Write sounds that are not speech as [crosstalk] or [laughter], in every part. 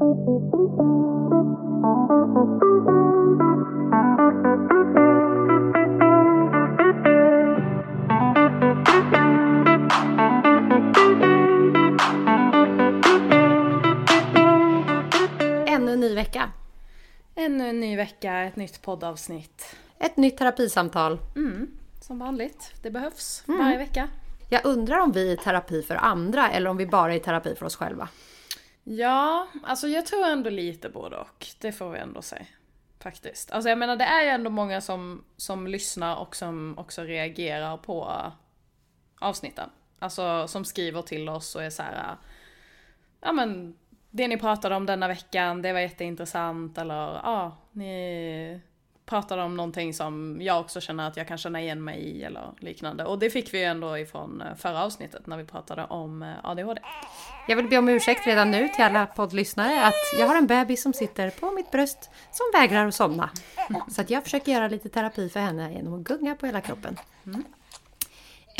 Ännu en ny vecka. Ännu en ny vecka, ett nytt poddavsnitt. Ett nytt terapisamtal. Mm, som vanligt. Det behövs varje vecka. Jag undrar om vi är i terapi för andra eller om vi bara är i terapi för oss själva. Ja, alltså jag tror ändå lite både och. Det får vi ändå säga. Faktiskt. Alltså jag menar det är ju ändå många som, som lyssnar och som också reagerar på avsnitten. Alltså som skriver till oss och är så här. Ja men det ni pratade om denna veckan, det var jätteintressant eller ja, ni pratade om någonting som jag också känner att jag kan känna igen mig i eller liknande. Och det fick vi ju ändå ifrån eh, förra avsnittet när vi pratade om eh, ADHD. Jag vill be om ursäkt redan nu till alla poddlyssnare att jag har en bebis som sitter på mitt bröst som vägrar att somna. Så att jag försöker göra lite terapi för henne genom att gunga på hela kroppen.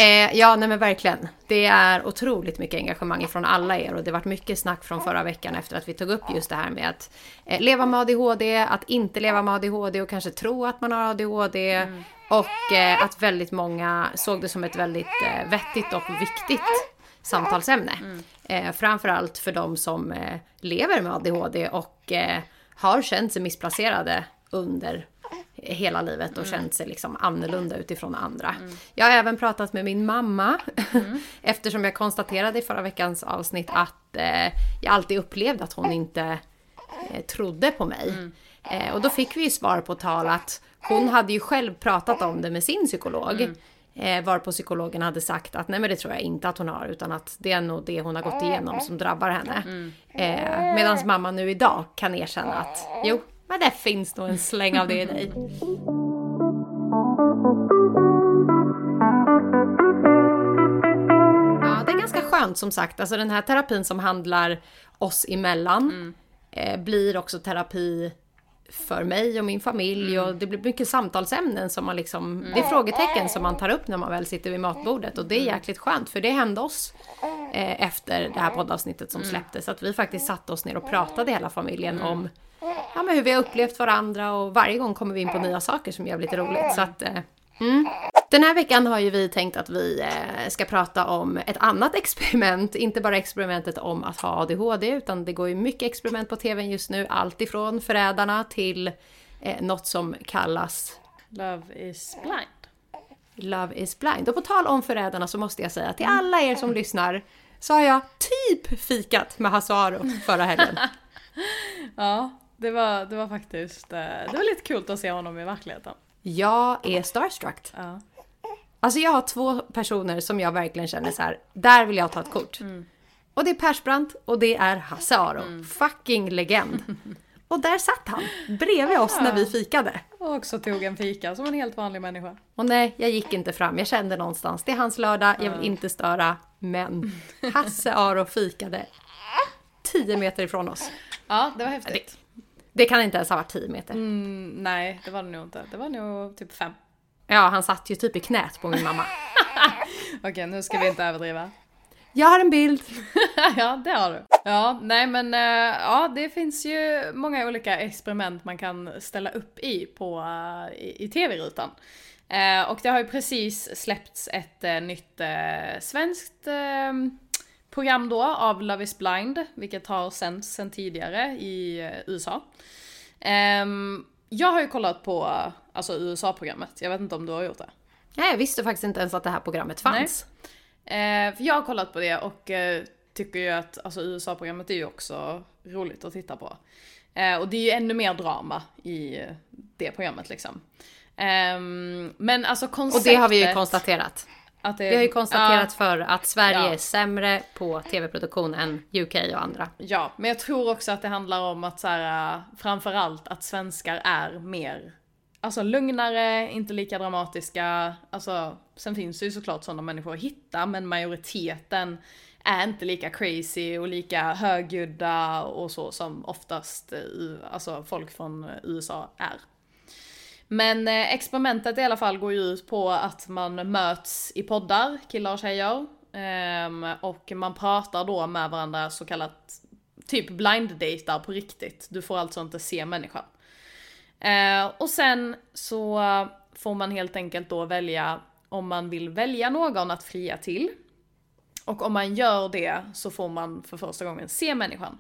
Eh, ja, nej men verkligen. Det är otroligt mycket engagemang från alla er och det varit mycket snack från förra veckan efter att vi tog upp just det här med att eh, leva med ADHD, att inte leva med ADHD och kanske tro att man har ADHD. Och eh, att väldigt många såg det som ett väldigt eh, vettigt och viktigt samtalsämne. Eh, framförallt för de som eh, lever med ADHD och har känt sig missplacerade under hela livet och känt sig liksom annorlunda utifrån andra. Jag har även pratat med min mamma [laughs] eftersom jag konstaterade i förra veckans avsnitt att eh, jag alltid upplevde att hon inte eh, trodde på mig. Eh, och då fick vi ju svar på tal att hon hade ju själv pratat om det med sin psykolog. Eh, varpå psykologen hade sagt att nej men det tror jag inte att hon har utan att det är nog det hon har gått igenom som drabbar henne. Eh, Medan mamma nu idag kan erkänna att jo, men det finns nog en släng av det i dig. Ja, det är ganska skönt som sagt. Alltså den här terapin som handlar oss emellan eh, blir också terapi för mig och min familj. Och det blir mycket samtalsämnen som man liksom, det är frågetecken som man tar upp när man väl sitter vid matbordet. Och det är jäkligt skönt för det hände oss eh, efter det här poddavsnittet som släpptes. Att vi faktiskt satte oss ner och pratade hela familjen om ja, men hur vi har upplevt varandra och varje gång kommer vi in på nya saker som är jävligt roligt så att eh, mm. Den här veckan har ju vi tänkt att vi eh, ska prata om ett annat experiment. Inte bara experimentet om att ha ADHD, utan det går ju mycket experiment på TVn just nu. Allt ifrån Förrädarna till eh, något som kallas Love is blind. Love is blind. Och på tal om Förrädarna så måste jag säga till alla er som lyssnar så har jag typ fikat med Hasse Aro förra helgen. [laughs] Ja, det var, det var faktiskt, eh, det var lite kul att se honom i verkligheten. Jag är starstruck. Ja. Alltså jag har två personer som jag verkligen känner så här, där vill jag ta ett kort. Och det är Persbrandt och det är Hasse Aro. Fucking legend. [laughs] Och där satt han, bredvid oss när vi fikade. Och också tog en fika som en helt vanlig människa. Och nej, jag gick inte fram. Jag kände någonstans, det är hans lördag, jag vill inte störa. Men [laughs] Hasse Aro fikade 10 meter ifrån oss. Ja, det var häftigt. Det kan inte ens ha varit 10 meter. Mm, nej, det var det nog inte. Det var nog typ fem. Ja, han satt ju typ i knät på min mamma. [laughs] Okej, nu ska vi inte överdriva. Jag har en bild. [laughs] ja, det har du. Ja, nej men eh, ja, det finns ju många olika experiment man kan ställa upp i på eh, i, i tv-rutan. Eh, och det har ju precis släppts ett nytt svenskt program då av Love is blind, vilket har sänts sen tidigare i eh, USA. Ehm, jag har ju kollat på alltså USA-programmet, jag vet inte om du har gjort det? Nej, jag visste faktiskt inte ens att det här programmet fanns. Eh, för jag har kollat på det och eh, tycker ju att alltså, USA-programmet är ju också roligt att titta på. Eh, och det är ju ännu mer drama i det programmet liksom. Ehm, men alltså Och konceptet... det har vi ju konstaterat. Det, Vi har ju konstaterat Ja, för att Sverige Ja. är sämre på tv-produktion än UK och andra. Ja, men jag tror också att det handlar om att så här, äh, framförallt att svenskar är mer, alltså lugnare, inte lika dramatiska. Alltså, sen finns det ju såklart sådana människor att hitta, men majoriteten är inte lika crazy och lika högljudda och så som oftast alltså folk från USA är. Men eh, experimentet i alla fall går ju ut på att man möts i poddar, killar och tjejer. Eh, och man pratar då med varandra så kallat typ blind-datar på riktigt. Du får alltså inte se människan. Eh, och sen så får man helt enkelt då välja om man vill välja någon att fria till. Och om man gör det så får man för första gången se människan.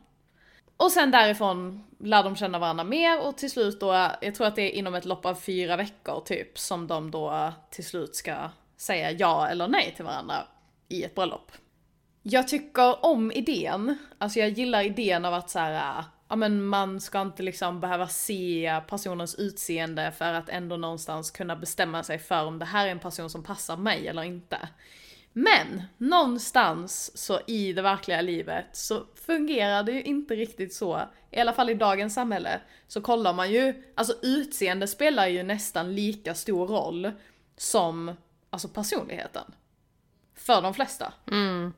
Och sen därifrån lär de känna varandra mer och till slut då, jag tror att det är inom ett lopp av fyra veckor typ, som de då till slut ska säga ja eller nej till varandra i ett bröllop. Jag tycker om idén, alltså jag gillar idén av att så här, ja men man ska inte liksom behöva se personens utseende för att ändå någonstans kunna bestämma sig för om det här är en person som passar mig eller inte. Men någonstans så i det verkliga livet så fungerar det ju inte riktigt så. I alla fall i dagens samhälle så kollar man ju, alltså utseende spelar ju nästan lika stor roll som alltså personligheten. För de flesta. Mm.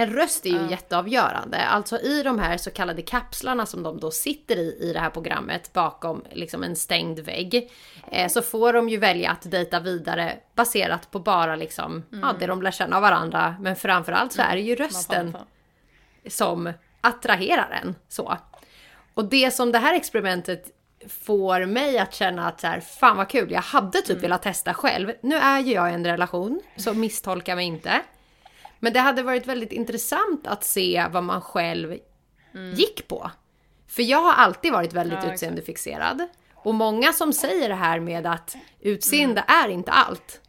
En röst är ju uh. jätteavgörande. Alltså i de här så kallade kapslarna som de då sitter i i det här programmet bakom liksom en stängd vägg. Eh, så får de ju välja att dejta vidare baserat på bara liksom, mm. ja, det de lär känna av varandra. Men framförallt så är det ju mm. rösten som attraherar en. Så. Och det som det här experimentet får mig att känna att så här, fan vad kul, jag hade typ mm. velat testa själv. Nu är ju jag i en relation, så misstolka mig inte. Men det hade varit väldigt intressant att se vad man själv mm. gick på. För jag har alltid varit väldigt ja, utseendefixerad. Och många som säger det här med att utseende mm. är inte allt.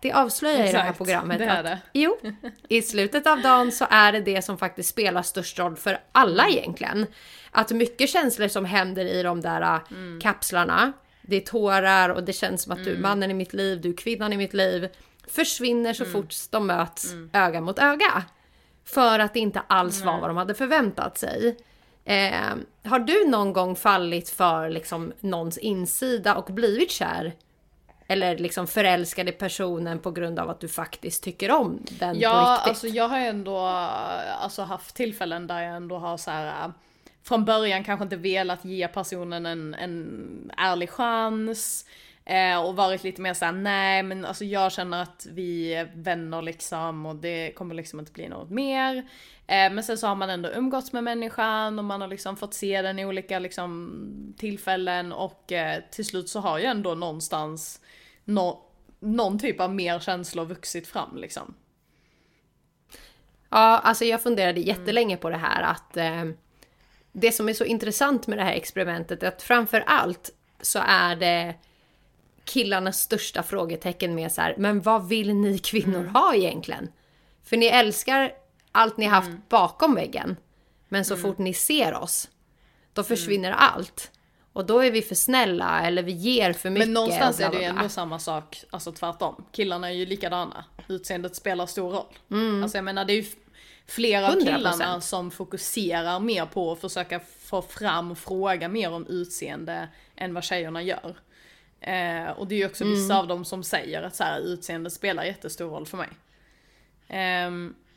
Det avslöjar Exakt, i det här programmet. Det är det. Att, jo, [laughs] i slutet av dagen så är det det som faktiskt spelar störst roll för alla mm. egentligen. Att mycket känslor som händer i de där mm. kapslarna, det är tårar och det känns som att du är mm. mannen i mitt liv, du är kvinnan i mitt liv försvinner så mm. fort de möts mm. öga mot öga. För att det inte alls var vad de hade förväntat sig. Eh, har du någon gång fallit för liksom någons insida och blivit kär? Eller liksom förälskad i personen på grund av att du faktiskt tycker om den ja, på riktigt? alltså jag har ändå alltså, haft tillfällen där jag ändå har så här från början kanske inte velat ge personen en, en ärlig chans. Eh, och varit lite mer såhär, nej men alltså jag känner att vi är vänner liksom och det kommer liksom inte bli något mer. Eh, men sen så har man ändå umgåtts med människan och man har liksom fått se den i olika liksom tillfällen och eh, till slut så har ju ändå någonstans no någon typ av mer känslor vuxit fram liksom. Ja, alltså jag funderade jättelänge på det här att det som är så intressant med det här experimentet är att framför allt så är det killarnas största frågetecken med så här, men vad vill ni kvinnor mm. ha egentligen? För ni älskar allt ni haft mm. bakom väggen. Men så mm. fort ni ser oss, då mm. försvinner allt. Och då är vi för snälla eller vi ger för mycket. Men någonstans är det ju ändå samma sak, alltså tvärtom. Killarna är ju likadana. Utseendet spelar stor roll. Mm. Alltså jag menar det är ju flera av killarna som fokuserar mer på att försöka få fram och fråga mer om utseende än vad tjejerna gör. Eh, och det är ju också vissa mm. av dem som säger att så här, utseende spelar jättestor roll för mig. Eh,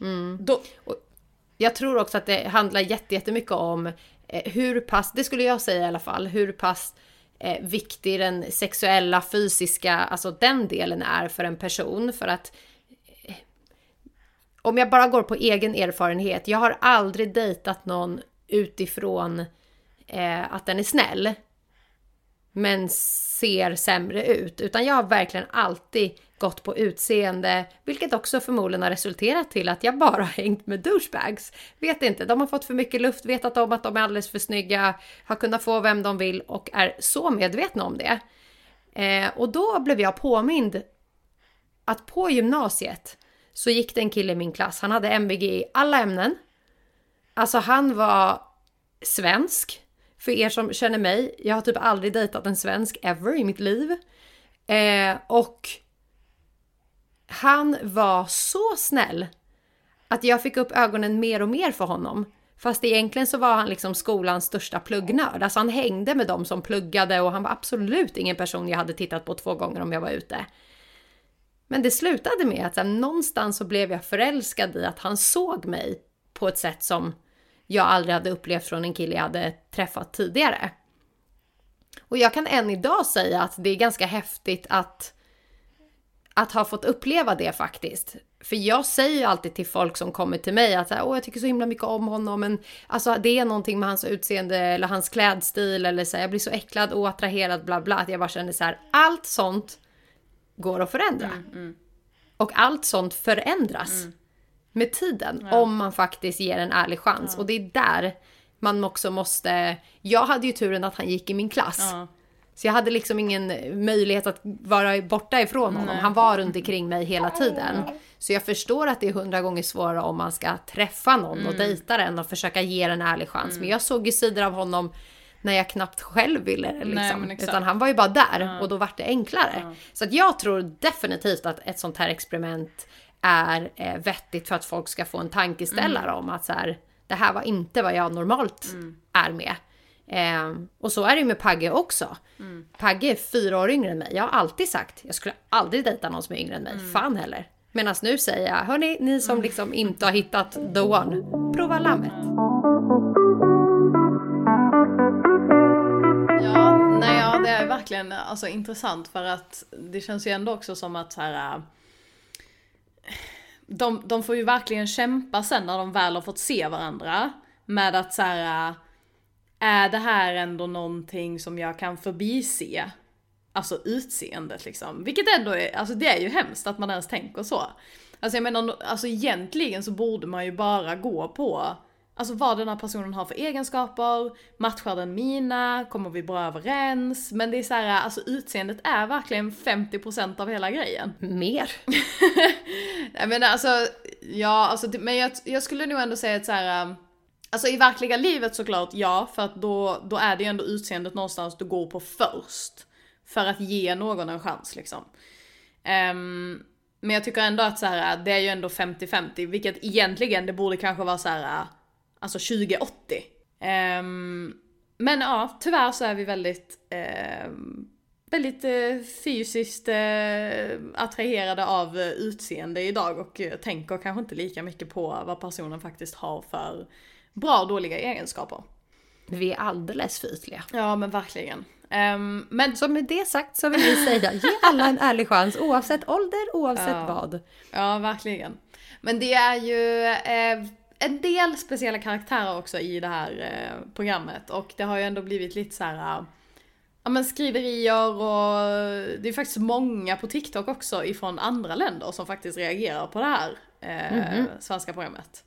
mm. då... Jag tror också att det handlar jättemycket om eh, hur pass, det skulle jag säga i alla fall, hur pass eh, viktig den sexuella, fysiska, alltså den delen är för en person. För att eh, om jag bara går på egen erfarenhet, jag har aldrig dejtat någon utifrån eh, att den är snäll men ser sämre ut. Utan jag har verkligen alltid gått på utseende, vilket också förmodligen har resulterat till att jag bara hängt med douchebags. Vet inte, de har fått för mycket luft, vetat om att de är alldeles för snygga, har kunnat få vem de vill och är så medvetna om det. Eh, och då blev jag påmind att på gymnasiet så gick det en kille i min klass, han hade MVG i alla ämnen. Alltså han var svensk, för er som känner mig, jag har typ aldrig dejtat en svensk ever i mitt liv. Eh, och han var så snäll att jag fick upp ögonen mer och mer för honom. Fast egentligen så var han liksom skolans största pluggnörd. Alltså han hängde med dem som pluggade och han var absolut ingen person jag hade tittat på två gånger om jag var ute. Men det slutade med att så här, någonstans så blev jag förälskad i att han såg mig på ett sätt som jag aldrig hade upplevt från en kille jag hade träffat tidigare. Och jag kan än idag säga att det är ganska häftigt att att ha fått uppleva det faktiskt. För jag säger ju alltid till folk som kommer till mig att Åh, jag tycker så himla mycket om honom men alltså det är någonting med hans utseende eller hans klädstil eller så här, jag blir så äcklad och attraherad bla bla att jag bara känner så här allt sånt går att förändra. Mm, mm. Och allt sånt förändras med tiden om man faktiskt ger en ärlig chans. Och det är där man också måste... Jag hade ju turen att han gick i min klass. Ja. Så jag hade liksom ingen möjlighet att vara borta ifrån honom. Han var runt omkring mig hela tiden. Så jag förstår att det är hundra gånger svårare om man ska träffa någon och dejta den och försöka ge den en ärlig chans. Men jag såg ju sidor av honom när jag knappt själv ville det. Liksom. Utan han var ju bara där och då var det enklare. Så att jag tror definitivt att ett sånt här experiment är eh, vettigt för att folk ska få en tankeställare om att så här, det här var inte vad jag normalt är med. Eh, och så är det ju med Pagge också. Pagge är fyra år yngre än mig. Jag har alltid sagt, jag skulle aldrig dejta någon som är yngre än mig. Fan heller. Medan nu säger jag, hörni, ni som liksom inte har hittat the one, prova lammet. Ja, nej, ja, det är verkligen alltså, intressant för att det känns ju ändå också som att så här. De, de får ju verkligen kämpa sen när de väl har fått se varandra med att så här. Är det här ändå någonting som jag kan förbise? Alltså utseendet liksom. Vilket ändå är, alltså det är ju hemskt att man ens tänker så. Alltså jag menar, alltså egentligen så borde man ju bara gå på Alltså vad den här personen har för egenskaper, matchar den mina, kommer vi bra överens? Men det är så här, alltså utseendet är verkligen 50% av hela grejen. Mer. [laughs] Jag menar alltså, ja alltså, men jag, jag skulle nog ändå säga att så här. um, Alltså i verkliga livet såklart ja, för att då, då är det ju ändå utseendet någonstans du går på först. För att ge någon en chans liksom. Ehm, men jag tycker ändå att så här, det är ju ändå 50-50, vilket egentligen det borde kanske vara så här, alltså 20-80. Ehm, men ja, tyvärr så är vi väldigt, ehm, väldigt eh, fysiskt eh, attraherade av eh, utseende idag och eh, tänker kanske inte lika mycket på vad personen faktiskt har för bra och dåliga egenskaper. Vi är alldeles för ytliga. Ja men verkligen. Ehm, men Så med det sagt så vill vi säga, ge alla en ärlig chans oavsett ålder, oavsett Ja. vad. Ja, verkligen. Men det är ju eh, en del speciella karaktärer också i det här eh, programmet och det har ju ändå blivit lite så här. eh, Ja men skriverier och det är faktiskt många på TikTok också ifrån andra länder som faktiskt reagerar på det här eh, svenska programmet.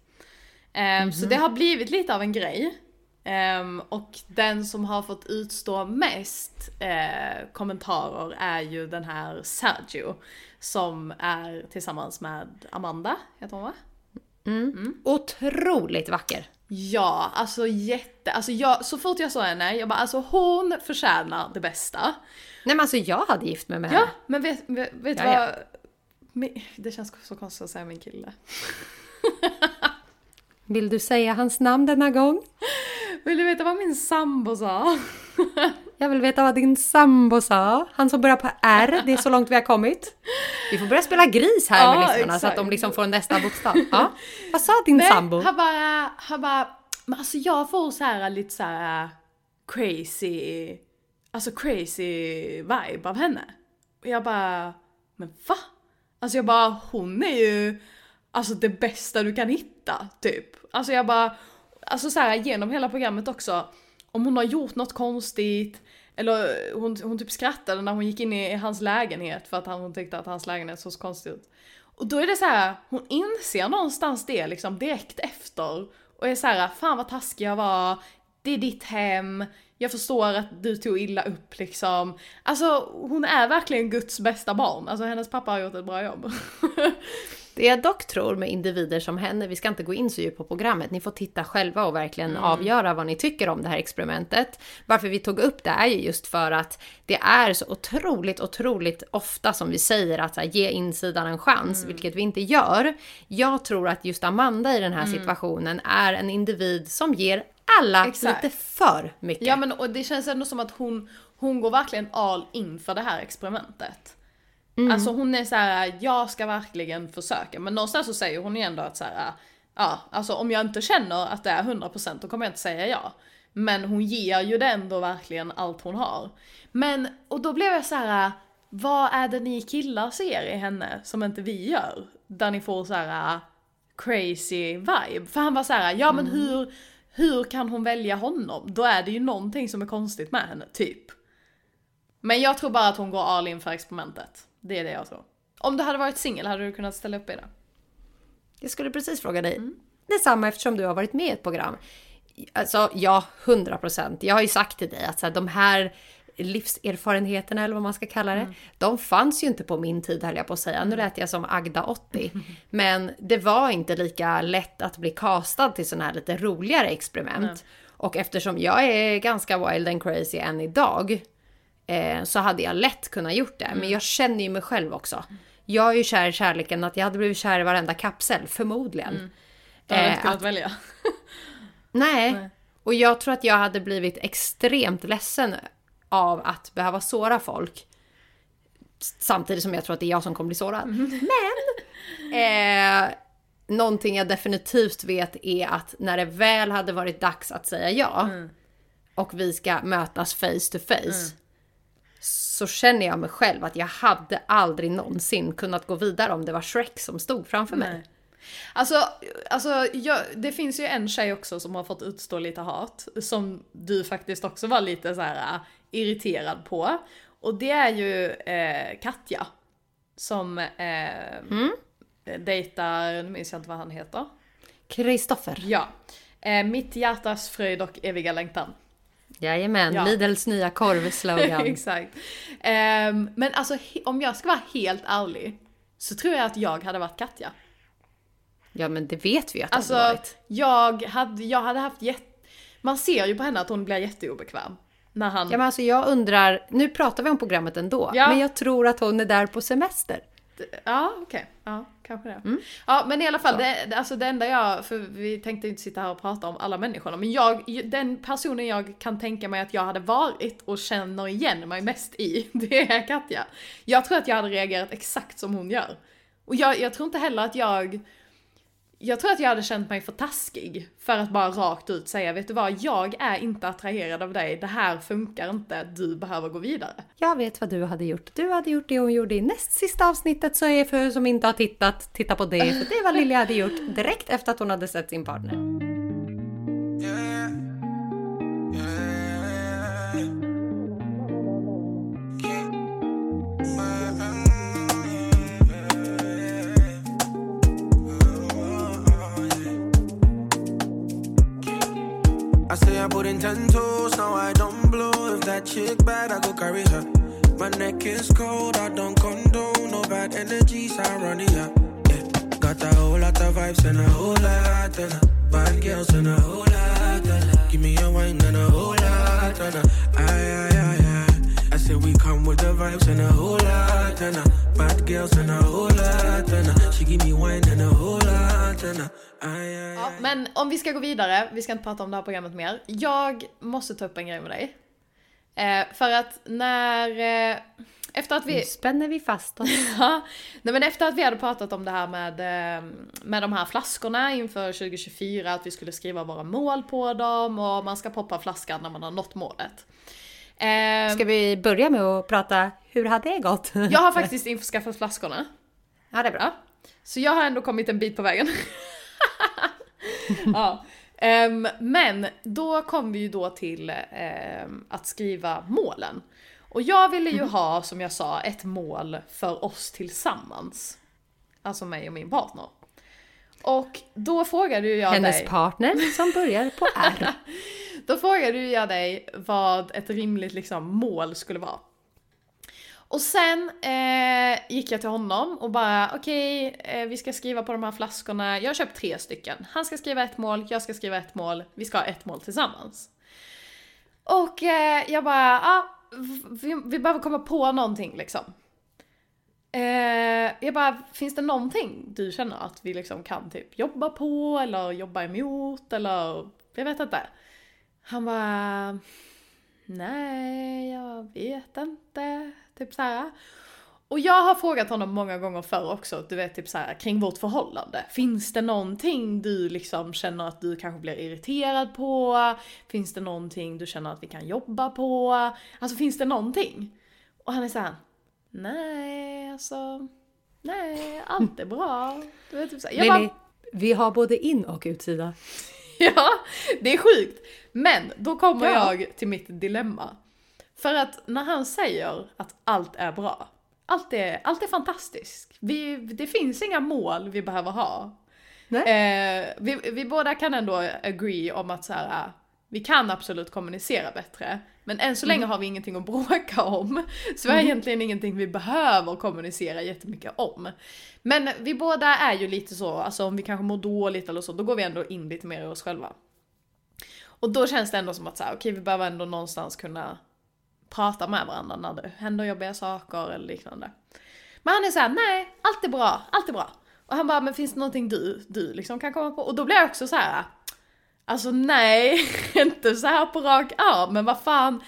Ehm, Så det har blivit lite av en grej. Ehm, och den som har fått utstå mest kommentarer är ju den här Sergio. Som är tillsammans med Amanda, heter hon va? Otroligt vacker. Ja, alltså jätte, alltså jag, så fort jag såg henne, jag bara alltså hon förtjänar det bästa. Nej men alltså jag hade gift mig med Ja, henne. men vet, vet, vet Ja, ja. vad? Min- Det känns så konstigt att säga min kille. Vill du säga hans namn denna gång? [laughs] Vill du veta vad min sambo sa? [laughs] Jag vill veta vad din sambo sa. Han som börjar på R, det är så långt vi har kommit. Vi får börja spela gris här med Ja, lyssnarna så att de liksom får nästa bokstav. Ja. Vad sa din sambo? han bara, han bara, men alltså jag får så här lite så här crazy, alltså crazy vibe av henne. Och jag bara, men va? Alltså jag bara, hon är ju alltså det bästa du kan hitta, typ. Alltså jag bara, alltså så här genom hela programmet också, om hon har gjort något konstigt, eller hon, hon typ skrattade när hon gick in i hans lägenhet för att han, hon tyckte att hans lägenhet såg så konstig ut. Och då är det så här, hon inser någonstans det liksom direkt efter. Och är så här, fan vad taskig jag var, det är ditt hem, jag förstår att du tog illa upp liksom. Alltså hon är verkligen Guds bästa barn, alltså hennes pappa har gjort ett bra jobb. [laughs] Det jag dock tror med individer som henne, vi ska inte gå in så djupt på programmet, ni får titta själva och verkligen avgöra vad ni tycker om det här experimentet. Varför vi tog upp det är ju just för att det är så otroligt, otroligt ofta som vi säger att här, ge insidan en chans, vilket vi inte gör. Jag tror att just Amanda i den här situationen är en individ som ger alla Exakt. lite för mycket. ja men och det känns ändå som att hon, hon går verkligen all in för det här experimentet. Alltså hon är så här: jag ska verkligen försöka. Men någonstans så säger hon ju ändå att så här, ja, alltså om jag inte känner att det är 100% då kommer jag inte säga ja. Men hon ger ju det ändå verkligen allt hon har. Men, och då blev jag så här. vad är det ni killar ser i henne som inte vi gör? Där ni får så här crazy vibe. För han var så här, ja men hur, hur kan hon välja honom? Då är det ju någonting som är konstigt med henne, typ. Men jag tror bara att hon går all in för experimentet. Det är det jag tror. Om du hade varit singel, hade du kunnat ställa upp i det? Jag skulle precis fråga dig. Detsamma eftersom du har varit med i ett program. Alltså ja, 100 procent. Jag har ju sagt till dig att så här, de här livserfarenheterna eller vad man ska kalla det. De fanns ju inte på min tid höll jag på att säga. Nu lät jag som Agda 80. [laughs] Men det var inte lika lätt att bli castad till sådana här lite roligare experiment. Och eftersom jag är ganska wild and crazy än idag. Eh, så hade jag lätt kunnat gjort det. Men jag känner ju mig själv också. Jag är ju kär i kärleken att jag hade blivit kär i varenda kapsel, förmodligen. Du hade Eh, inte kunnat att- välja. [laughs] Nej. Och jag tror att jag hade blivit extremt ledsen av att behöva såra folk. Samtidigt som jag tror att det är jag som kommer bli sårad. [laughs] Men! Eh, någonting jag definitivt vet är att när det väl hade varit dags att säga ja och vi ska mötas face to face. Så känner jag mig själv att jag hade aldrig någonsin kunnat gå vidare om det var Shrek som stod framför mig. Nej. Alltså, alltså jag, det finns ju en tjej också som har fått utstå lite hat. Som du faktiskt också var lite så här äh, irriterad på. Och det är ju eh, Katja. Som eh, dejtar, nu minns jag inte vad han heter. Kristoffer. Ja. Eh, mitt hjärtas fröjd och eviga längtan. Jajamän, Ja. Lidls nya korvslogan. [laughs] Exakt. Ehm, men alltså om jag ska vara helt ärlig. Så tror jag att jag hade varit Katja. Ja men det vet vi ju att Alltså, har varit. jag hade, jag hade haft jätte... Man ser ju på henne att hon blir jätteobekväm. När han... Ja men alltså jag undrar, nu pratar vi om programmet ändå, Ja. men jag tror att hon är där på semester. Ja, okej. Ja, kanske det. Mm. Ja, men i alla fall, det, det- alltså det enda jag, för vi tänkte inte sitta här och prata om alla människorna, men jag, den personen jag kan tänka mig att jag hade varit och känner igen mig mest i, [laughs] det är Katja. Jag tror att jag hade reagerat exakt som hon gör. Och jag, jag tror inte heller att jag, jag tror att jag hade känt mig för taskig för att bara rakt ut säga, vet du vad, jag är inte attraherad av dig, det här funkar inte, du behöver gå vidare. Jag vet vad du hade gjort. Du hade gjort det hon gjorde i näst sista avsnittet så är för som inte har tittat, titta på det. För det vad Lilja hade gjort direkt efter att hon hade sett sin partner. Yeah. I put in ten toes, now I don't blow. If that chick bad, I go carry her. My neck is cold, I don't condone no bad energies I run around here. Yeah, got a whole lot of vibes and a whole lot of bad girls and a whole lot of Give me a wine and a whole lot of aye. I say we come with the vibes and a whole lot of bad girls and a whole lot of She give me wine and a whole lot Aye, aye, Ja, men om vi ska gå vidare, vi ska inte prata om det här programmet mer. Jag måste ta upp en grej med dig. Eh, för att när... Eh, efter att Nu vi... spänner vi fast oss. [laughs] Ja, nej men efter att vi hade pratat om det här med, eh, med de här flaskorna inför 2024, att vi skulle skriva våra mål på dem och man ska poppa flaskan när man har nått målet. Eh, Ska vi börja med att prata, hur hade det gått? Jag har faktiskt införskaffat flaskorna. Ja, det är bra. Ja. Så jag har ändå kommit en bit på vägen. [laughs] ja. Ehm, men då kom vi ju då till ehm, att skriva målen. Och jag ville ju ha, som jag sa, ett mål för oss tillsammans. Alltså mig och min partner. Och då frågade ju jag Hennes dig... partner som börjar på R. [laughs] Då frågade ju jag dig vad ett rimligt liksom, mål skulle vara. Och sen eh, gick jag till honom och bara okej, eh, vi ska skriva på de här flaskorna. Jag har köpt tre stycken. Han ska skriva ett mål, jag ska skriva ett mål. Vi ska ha ett mål tillsammans. Och eh, jag bara, ah, vi, vi behöver komma på någonting liksom. Eh, jag bara, finns det någonting du känner att vi liksom kan typ jobba på eller jobba emot eller jag vet inte. Han bara, nej jag vet inte, typ så här. Och jag har frågat honom många gånger förr också, du vet typ så här kring vårt förhållande. Finns det någonting du liksom känner att du kanske blir irriterad på? Finns det någonting du känner att vi kan jobba på? Alltså finns det någonting? Och han är så här, nej alltså, nej, allt är bra. Du vet, typ så här. jag bara, vi har både in och utsida. [laughs] Ja, det är sjukt. Men då kommer Ja. jag till mitt dilemma. För att när han säger att allt är bra, allt är, allt är fantastiskt. Vi, det finns inga mål vi behöver ha. Eh, vi, vi båda kan ändå agree om att så här, vi kan absolut kommunicera bättre. Men än så länge har vi ingenting att bråka om. [laughs] Så vi har egentligen ingenting vi behöver kommunicera jättemycket om. Men vi båda är ju lite så, alltså om vi kanske mår dåligt eller så, då går vi ändå in lite mer i oss själva. Och då känns det ändå som att så här, okej vi behöver ändå någonstans kunna prata med varandra när det händer jobbiga saker eller liknande. Men han är såhär, nej, allt är bra, allt är bra. Och han bara, men finns det någonting du, du liksom kan komma på? Och då blir jag också så här. Alltså nej, [laughs] inte så här på rak arm, men vad fan,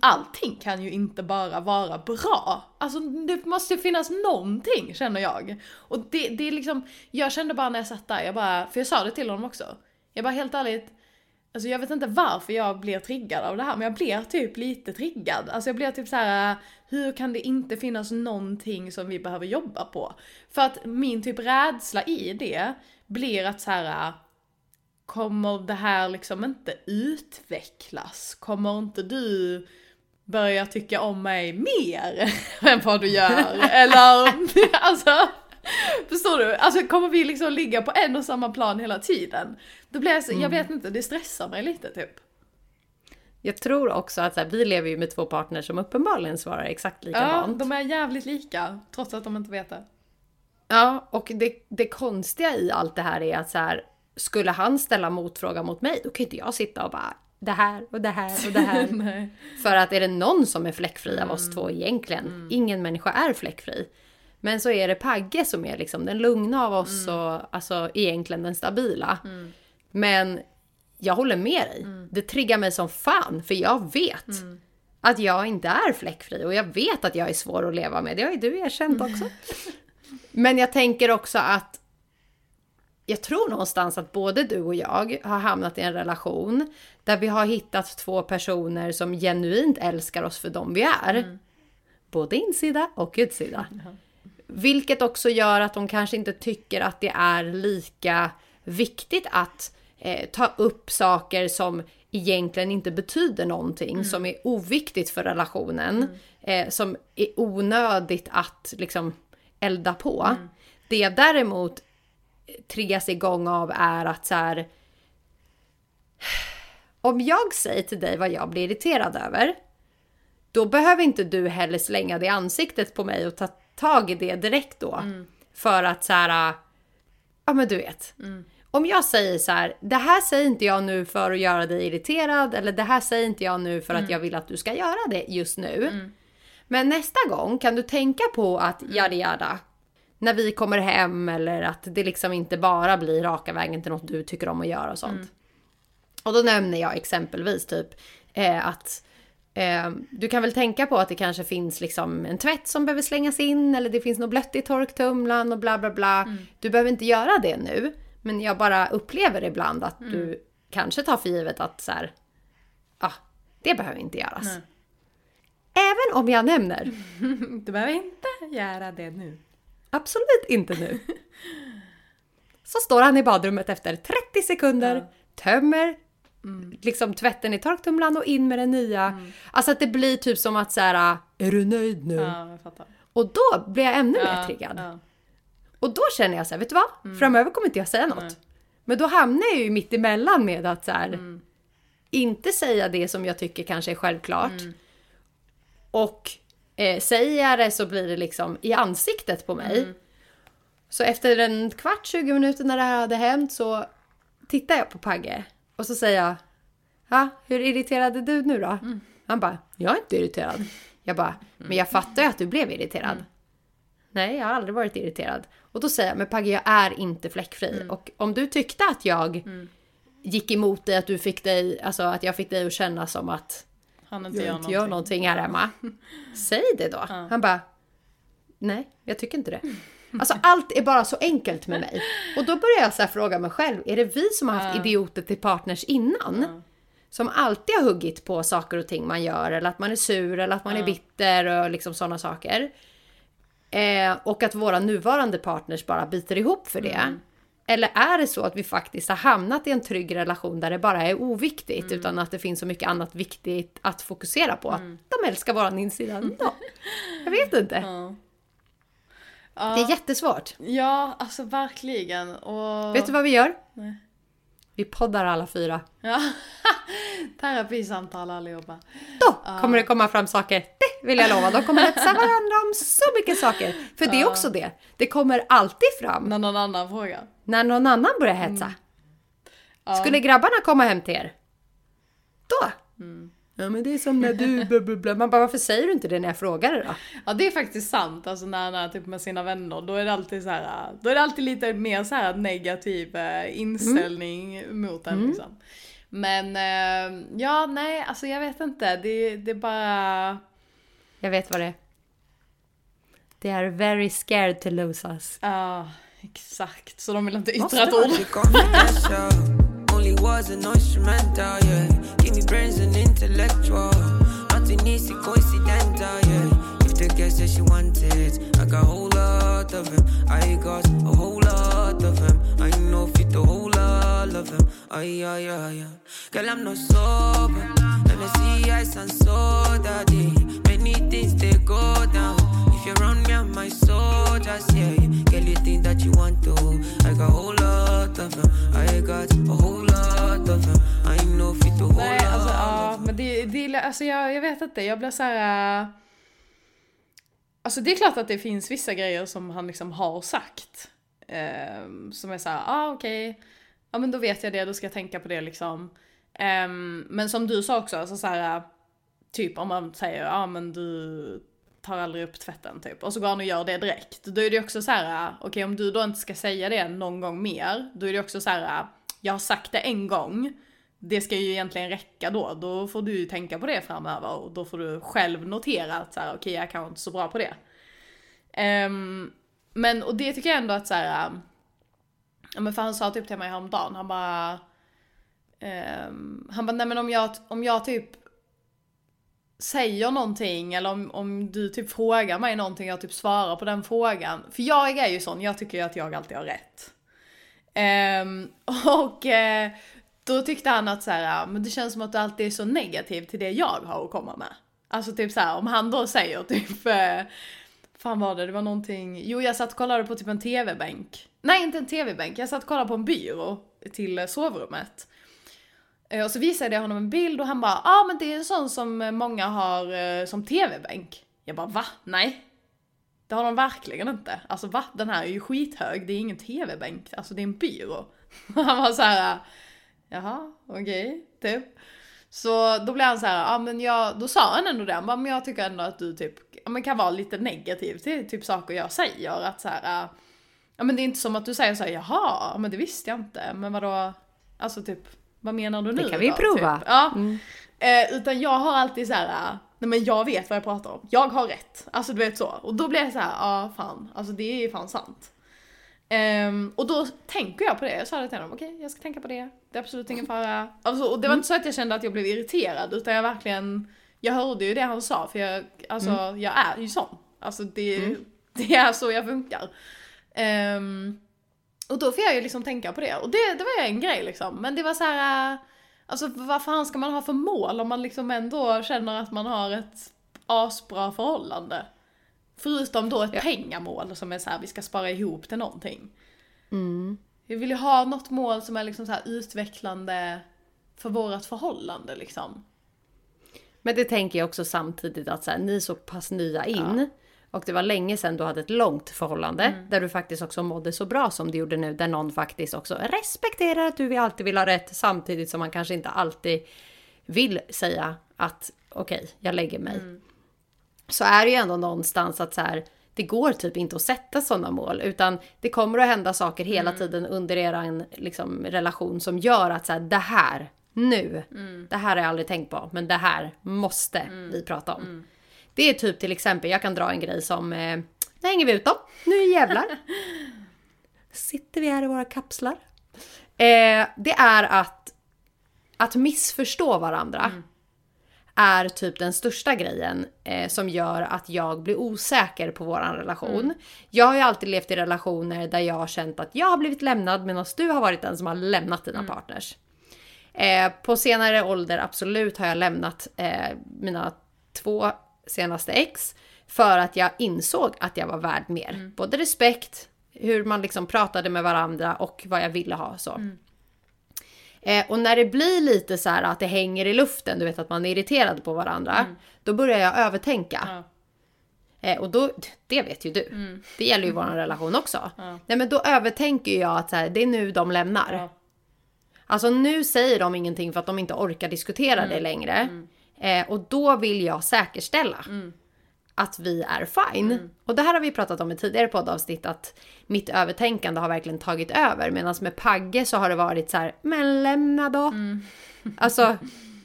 allting kan ju inte bara vara bra. Alltså det måste ju finnas någonting känner jag. Och det, det är liksom, jag kände bara när jag satt där, jag bara, för jag sa det till honom också. Jag bara helt ärligt, Alltså jag vet inte varför jag blir triggad av det här, men jag blir typ lite triggad. Alltså jag blir typ så här: hur kan det inte finnas någonting som vi behöver jobba på? För att min typ rädsla i det blir att så här kommer det här liksom inte utvecklas? Kommer inte du börja tycka om mig mer [laughs] än vad du gör? [laughs] Eller alltså, förstår du? Alltså kommer vi liksom ligga på en och samma plan hela tiden? Då blir jag så, jag vet inte, det stressar mig lite typ. Jag tror också att här, vi lever ju med två partners som uppenbarligen svarar exakt Ja, likadant. de är jävligt lika, trots att de inte vet det. Ja, och det, det konstiga i allt det här är att så här, skulle han ställa motfråga mot mig, då kan inte jag sitta och bara det här och det här och det [laughs] här. För att är det någon som är fläckfri av oss Mm. två egentligen, ingen människa är fläckfri. Men så är det Pagge som är liksom den lugna av oss Mm. och alltså egentligen den stabila. Men jag håller med dig. Mm. Det triggar mig som fan för jag vet att jag inte är fläckfri och jag vet att jag är svår att leva med. Det har ju du erkänt Mm. också. [laughs] Men jag tänker också att jag tror någonstans att både du och jag har hamnat i en relation där vi har hittat två personer som genuint älskar oss för dem vi är. Både insida och utsida. Vilket också gör att de kanske inte tycker att det är lika viktigt att eh, ta upp saker som egentligen inte betyder någonting, som är oviktigt för relationen, eh, som är onödigt att liksom elda på. Det jag däremot triggas igång av är att så här. Om jag säger till dig vad jag blir irriterad över, då behöver inte du heller slänga det i ansiktet på mig och ta tag i det direkt då. För att så här, ja men du vet. Om jag säger så här, det här säger inte jag nu för att göra dig irriterad eller det här säger inte jag nu för att jag vill att du ska göra det just nu. Men nästa gång kan du tänka på att yada yada, när vi kommer hem eller att det liksom inte bara blir raka vägen till något du tycker om att göra och sånt. Och då nämner jag exempelvis typ eh, att eh, du kan väl tänka på att det kanske finns liksom en tvätt som behöver slängas in eller det finns något blött i torktumlaren och bla bla bla. Du behöver inte göra det nu. Men jag bara upplever ibland att du kanske tar för givet att så här, ja, det behöver inte göras. Nej. Även om jag nämner [laughs] Du behöver inte göra det nu. Absolut inte nu. [laughs] Så står han i badrummet efter 30 sekunder, Ja. tömmer liksom tvätten i torktumlaren och in med den nya. Alltså att det blir typ som att så här, är du nöjd nu? Ja. Och då blir jag ännu mer Ja, triggad. ja. Och då känner jag så här, vet du vad? Framöver kommer inte jag säga något. Nej. Men då hamnar jag ju mitt emellan med att så här, inte säga det som jag tycker kanske är självklart. Och eh, säger jag det så blir det liksom i ansiktet på mig. Så efter en kvart, 20 minuter när det här hade hänt så tittar jag på Pagge och så säger jag Ja, hur irriterad är du nu då? Han bara, jag är inte irriterad. Jag bara, men jag fattar ju att du blev irriterad. Nej, jag har aldrig varit irriterad. Och då säger jag, men Pagge jag är inte fläckfri. Och om du tyckte att jag gick emot dig, att du fick dig, alltså att jag fick dig att känna som att Han inte jag gör inte gör någonting här hemma. [laughs] Säg det då. Han bara, nej, jag tycker inte det. Alltså allt är bara så enkelt med mig. Och då börjar jag så här fråga mig själv, är det vi som har haft idioter till partners innan? Som alltid har huggit på saker och ting man gör, eller att man är sur, eller att man är bitter och liksom sådana saker. Eh, och att våra nuvarande partners bara biter ihop för det. Eller är det så att vi faktiskt har hamnat i en trygg relation där det bara är oviktigt utan att det finns så mycket annat viktigt att fokusera på? Att de älskar våran insida ändå. Jag vet inte. Det är jättesvårt. Ja, alltså verkligen. Och... Vet du vad vi gör? Nej. Vi poddar alla fyra. Ja. [laughs] Terapisamtal allihopa. Då kommer det komma fram saker. Det vill jag lova. De kommer hetsa varandra om så mycket saker. För det är också det. Det kommer alltid fram När någon annan frågar. när någon annan börjar hetsa. Skulle grabbarna komma hem till er? Då? Ja men det är som när du... bla, bla, bla. Man bara varför säger du inte det när jag frågar det då? Ja det är faktiskt sant, alltså när han är typ med sina vänner, då är det alltid så här, då är det alltid lite mer så här negativ eh, inställning mot en liksom. Men eh, ja, nej, alltså jag vet inte, det, det är bara... Jag vet vad det är. They are very scared to lose us. Ja, exakt. Så de vill inte yttra ett ord. [laughs] Only was an instrumental, yeah. Give me brains and intellectual. Nothing easy, coincidental, yeah. If the girl said she wanted, I got a whole lot of him. I got a whole lot of him. I know fit a whole lot of him. Ay, ay, ay, ay. Girl, I'm not sober. See ice and soda, day. Many things they go down. If you're around me, I'm my soldiers, yeah. Girl, you think that you want to. I got a whole lot of them. I got a whole lot of them. I know fit a whole Nej, alltså ja, men det, det alltså jag, jag vet inte, jag blir så här. äh, Alltså det är klart att det finns vissa grejer som han liksom har sagt. ehm, som är så här, ah okej, ja men då vet jag det, då ska jag tänka på det liksom. Um, men som du sa också, alltså så här, typ om man säger, ja ah, men du tar aldrig upp tvätten typ. Och så går han och gör det direkt. Då är det också så här, okej om du då inte ska säga det någon gång mer, då är det också så här, jag har sagt det en gång, det ska ju egentligen räcka då. Då får du ju tänka på det framöver och då får du själv notera att så här, okej jag kanske inte är så bra på det. Um, men och det tycker jag ändå att så här, ja men för han sa typ till mig häromdagen, han bara, Um, han bara nej men om jag, om jag typ säger någonting eller om, om du typ frågar mig någonting och jag typ svarar på den frågan. För jag är ju sån, jag tycker ju att jag alltid har rätt. Um, [laughs] och uh, då tyckte han att så här, men det känns som att du alltid är så negativ till det jag har att komma med. Alltså typ så här, om han då säger typ, uh, fan var det, det var någonting, jo jag satt och kollade på typ en tv-bänk. Nej inte en tv-bänk, jag satt och kollade på en byrå till eh, sovrummet. Eh, och så visade jag honom en bild och han bara, ja ah, men det är en sån som eh, många har som tv-bänk. Jag bara, va? Nej. Det har de verkligen inte. Alltså va? Den här är ju skithög, det är ingen tv-bänk, alltså det är en byrå. [laughs] Han var så här, jaha, okej, typ. Så då blev han så här, ja men jag, då sa han ändå det, han bara, men jag tycker ändå att du typ, men kan vara lite negativ till typ saker jag säger, att så här, ja men det är inte som att du säger så här, jaha, men det visste jag inte, men vadå, alltså typ, vad menar du nu Det kan vi då, prova. Typ? Ja. Eh, utan jag har alltid så här, nej men jag vet vad jag pratar om, jag har rätt, alltså du vet så. Och då blir jag så här, ja fan, alltså det är fan sant. Ehm, och då tänker jag på det, jag sa det till honom, okej jag ska tänka på det, det är absolut ingen fara. Alltså, och det var inte så att jag kände att jag blev irriterad utan jag verkligen, jag hörde ju det han sa för jag, alltså jag är ju sån. Alltså det, [laughs] det är så jag funkar. Ehm, och då får jag ju liksom tänka på det och det, det var ju en grej liksom, men det var så här. äh, Alltså vad fan ska man ha för mål om man liksom ändå känner att man har ett asbra förhållande? Förutom då ett pengamål som är så här, vi ska spara ihop till någonting. Vi vill ju ha något mål som är liksom så utvecklande för vårt förhållande liksom. Men det tänker jag också samtidigt att så här, ni så pass nya in. Och det var länge sedan du hade ett långt förhållande. Där du faktiskt också mådde så bra som du gjorde nu. Där någon faktiskt också respekterar att du alltid vill ha rätt. Samtidigt som man kanske inte alltid vill säga att okej, jag lägger mig. Så är det ju ändå någonstans att så här, det går typ inte att sätta sådana mål. Utan det kommer att hända saker hela tiden under er liksom, relation som gör att så här, det här, nu, det här har jag aldrig tänkt på. Men det här måste vi prata om. Det är typ till exempel, jag kan dra en grej som, eh, nu hänger vi ut dem, nu jävlar. [laughs] Sitter vi här i våra kapslar. Eh, det är att, att missförstå varandra är typ den största grejen eh, som gör att jag blir osäker på våran relation. Jag har ju alltid levt i relationer där jag har känt att jag har blivit lämnad medan du har varit den som har lämnat dina partners. Eh, på senare ålder absolut har jag lämnat eh, mina två senaste ex för att jag insåg att jag var värd mer. Både respekt, hur man liksom pratade med varandra och vad jag ville ha. så. Eh, och när det blir lite så här att det hänger i luften, du vet att man är irriterad på varandra, då börjar jag övertänka. Ja. Eh, och då, det vet ju du. Det gäller ju vår relation också. Nej men då övertänker jag att så här, det är nu de lämnar. Ja. Alltså nu säger de ingenting för att de inte orkar diskutera det längre. Eh, och då vill jag säkerställa att vi är fine. Och det här har vi pratat om i tidigare poddavsnitt att mitt övertänkande har verkligen tagit över. Medan med Pagge så har det varit så här, men lämna då. [laughs] Alltså,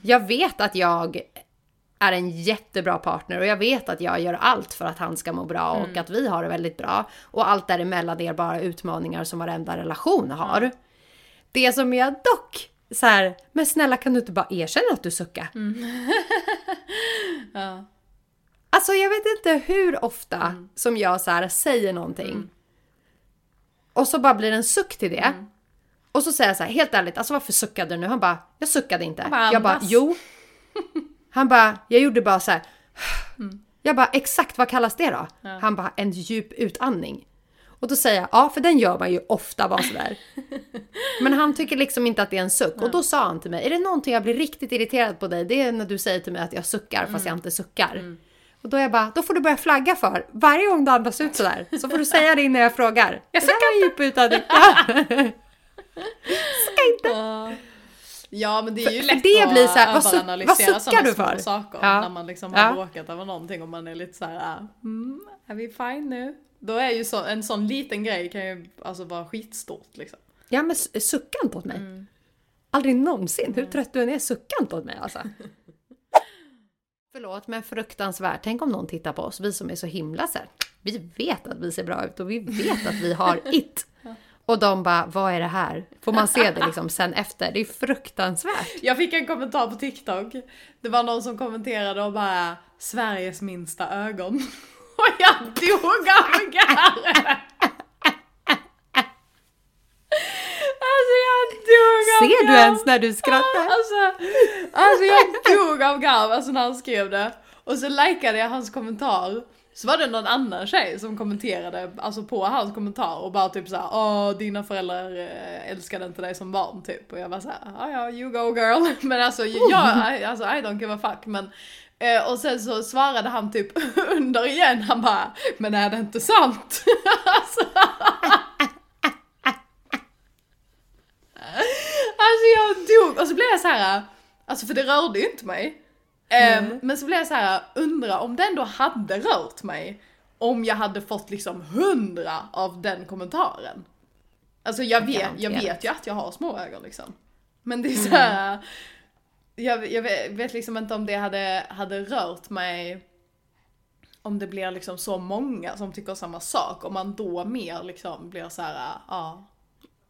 jag vet att jag är en jättebra partner och jag vet att jag gör allt för att han ska må bra och att vi har det väldigt bra. Och allt däremellan är bara utmaningar som varenda relation har. Det som jag dock så här, men snälla kan du inte bara erkänna att du suckar? [laughs] Ja. Alltså jag vet inte hur ofta som jag så här säger någonting. Och så bara blir det en suck till det. Och så säger jag så här, helt ärligt, alltså varför suckade du nu? Han bara, jag suckade inte. bara, jag bara, jo. [laughs] Han bara, jag gjorde bara så här. Jag bara, exakt vad kallas det då? Han bara, en djup utandning. Och då säger jag, ja för den gör man ju ofta bara sådär. [laughs] Men han tycker liksom inte att det är en suck. Och då sa han till mig, är det någonting jag blir riktigt irriterad på dig, det är när du säger till mig att jag suckar fast jag inte suckar. Och då är jag bara, då får du börja flagga för, varje gång du andas ut sådär, så får du säga det innan jag frågar. [laughs] Jag suckar inte! Utandning. [laughs] Ja. Sucka inte! Ja. Ja men det är ju För- lätt det att blir så här, vad vad suckar du för? saker Ja. när man liksom Ja. har bråkat över någonting och man är lite så här, ah, mm, är vi fine nu? Då är ju så, en sån liten grej kan ju alltså vara skitstort liksom. Ja men s- sucka inte åt mig. Aldrig någonsin, hur trött du än är, sucka inte åt mig alltså. [laughs] Förlåt men fruktansvärt. Tänk om någon tittar på oss, vi som är så himla så här. Vi vet att vi ser bra ut och vi vet att vi har [laughs] it. Och de bara, vad är det här? Får man se det liksom sen efter? Det är fruktansvärt. Jag fick en kommentar på TikTok. Det var någon som kommenterade och bara Sveriges minsta ögon. Och jag dog av garv! Alltså jag dog av Ser du garv. ens när du skrattar? Alltså, alltså jag dog av garv alltså när han skrev det. Och så likade jag hans kommentar. Så var det någon annan tjej som kommenterade alltså på hans kommentar och bara typ såhär Åh dina föräldrar eh, älskade inte dig som barn typ. Och jag var såhär ja ja you go girl. [laughs] Men alltså jag, I, alltså, I don't give a fuck. Men, eh, och sen så svarade han typ [laughs] under igen, han bara men är det inte sant? [laughs] alltså, Alltså jag dog och så blev jag så här. alltså för det rörde ju inte mig. Ehm, men så blev jag så här. undra om det ändå hade rört mig. Om jag hade fått liksom hundra av den kommentaren. Alltså jag vet, jag vet ju att jag har små ögon liksom. Men det är så här. Jag, jag vet, vet liksom inte om det hade, hade rört mig om det blir liksom så många som tycker samma sak, om man då mer liksom blir så här, ja.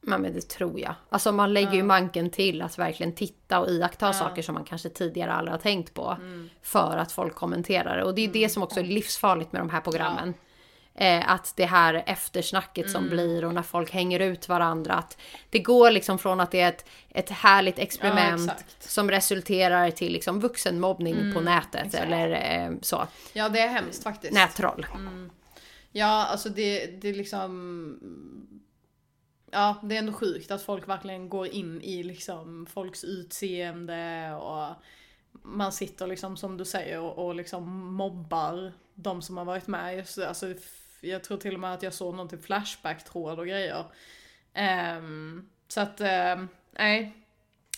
Ja, men det tror jag. Alltså man lägger ju manken till att verkligen titta och iaktta saker som man kanske tidigare aldrig har tänkt på. För att folk kommenterar det. Och det är det som också är livsfarligt med de här programmen. Eh, att det här eftersnacket som blir och när folk hänger ut varandra. Att det går liksom från att det är ett, ett härligt experiment exakt. som resulterar till liksom vuxenmobbning på nätet. Eller eh, så. Ja det är hemskt faktiskt. Nättroll. Ja alltså det, det är liksom Ja det är ändå sjukt att folk verkligen går in i liksom folks utseende och man sitter liksom som du säger och, och liksom mobbar de som har varit med. Just, alltså, jag tror till och med att jag såg någon typ flashback-tråd och grejer. Um, så att, um, nej.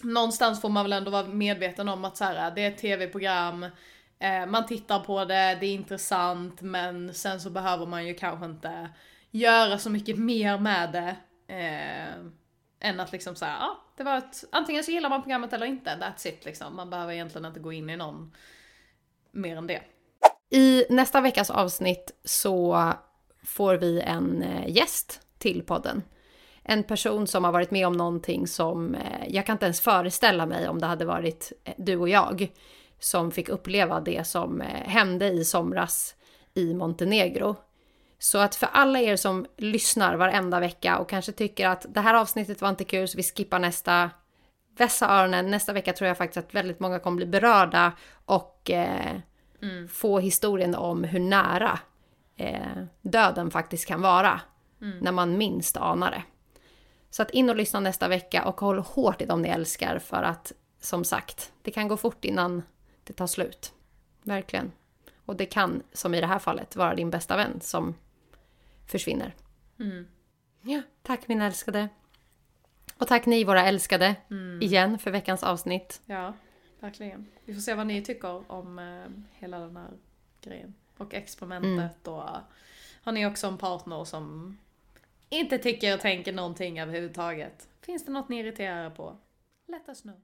Någonstans får man väl ändå vara medveten om att så här, det är ett tv-program, eh, man tittar på det, det är intressant men sen så behöver man ju kanske inte göra så mycket mer med det. Eh, än att liksom såhär, ja det var ett, antingen så gillar man programmet eller inte, that's it liksom. Man behöver egentligen inte gå in i någon mer än det. I nästa veckas avsnitt så får vi en eh, gäst till podden. En person som har varit med om någonting som eh, jag kan inte ens föreställa mig om det hade varit eh, du och jag. som fick uppleva det som hände i somras i Montenegro. Så att för alla er som lyssnar varenda vecka och kanske tycker att det här avsnittet var inte kul så vi skippar nästa, vässa öronen. Nästa vecka tror jag faktiskt att väldigt många kommer bli berörda och eh, få historien om hur nära eh, döden faktiskt kan vara när man minst anar det. Så att in och lyssna nästa vecka och håll hårt i dem ni älskar för att som sagt, det kan gå fort innan det tar slut. Verkligen. Och det kan, som i det här fallet, vara din bästa vän som försvinner. Ja, tack min älskade. Och tack ni våra älskade igen för veckans avsnitt. Ja, verkligen. Vi får se vad ni tycker om eh, hela den här grejen. Och experimentet och har ni också en partner som inte tycker och tänker någonting överhuvudtaget? Finns det något ni irriterar er på? Let us know.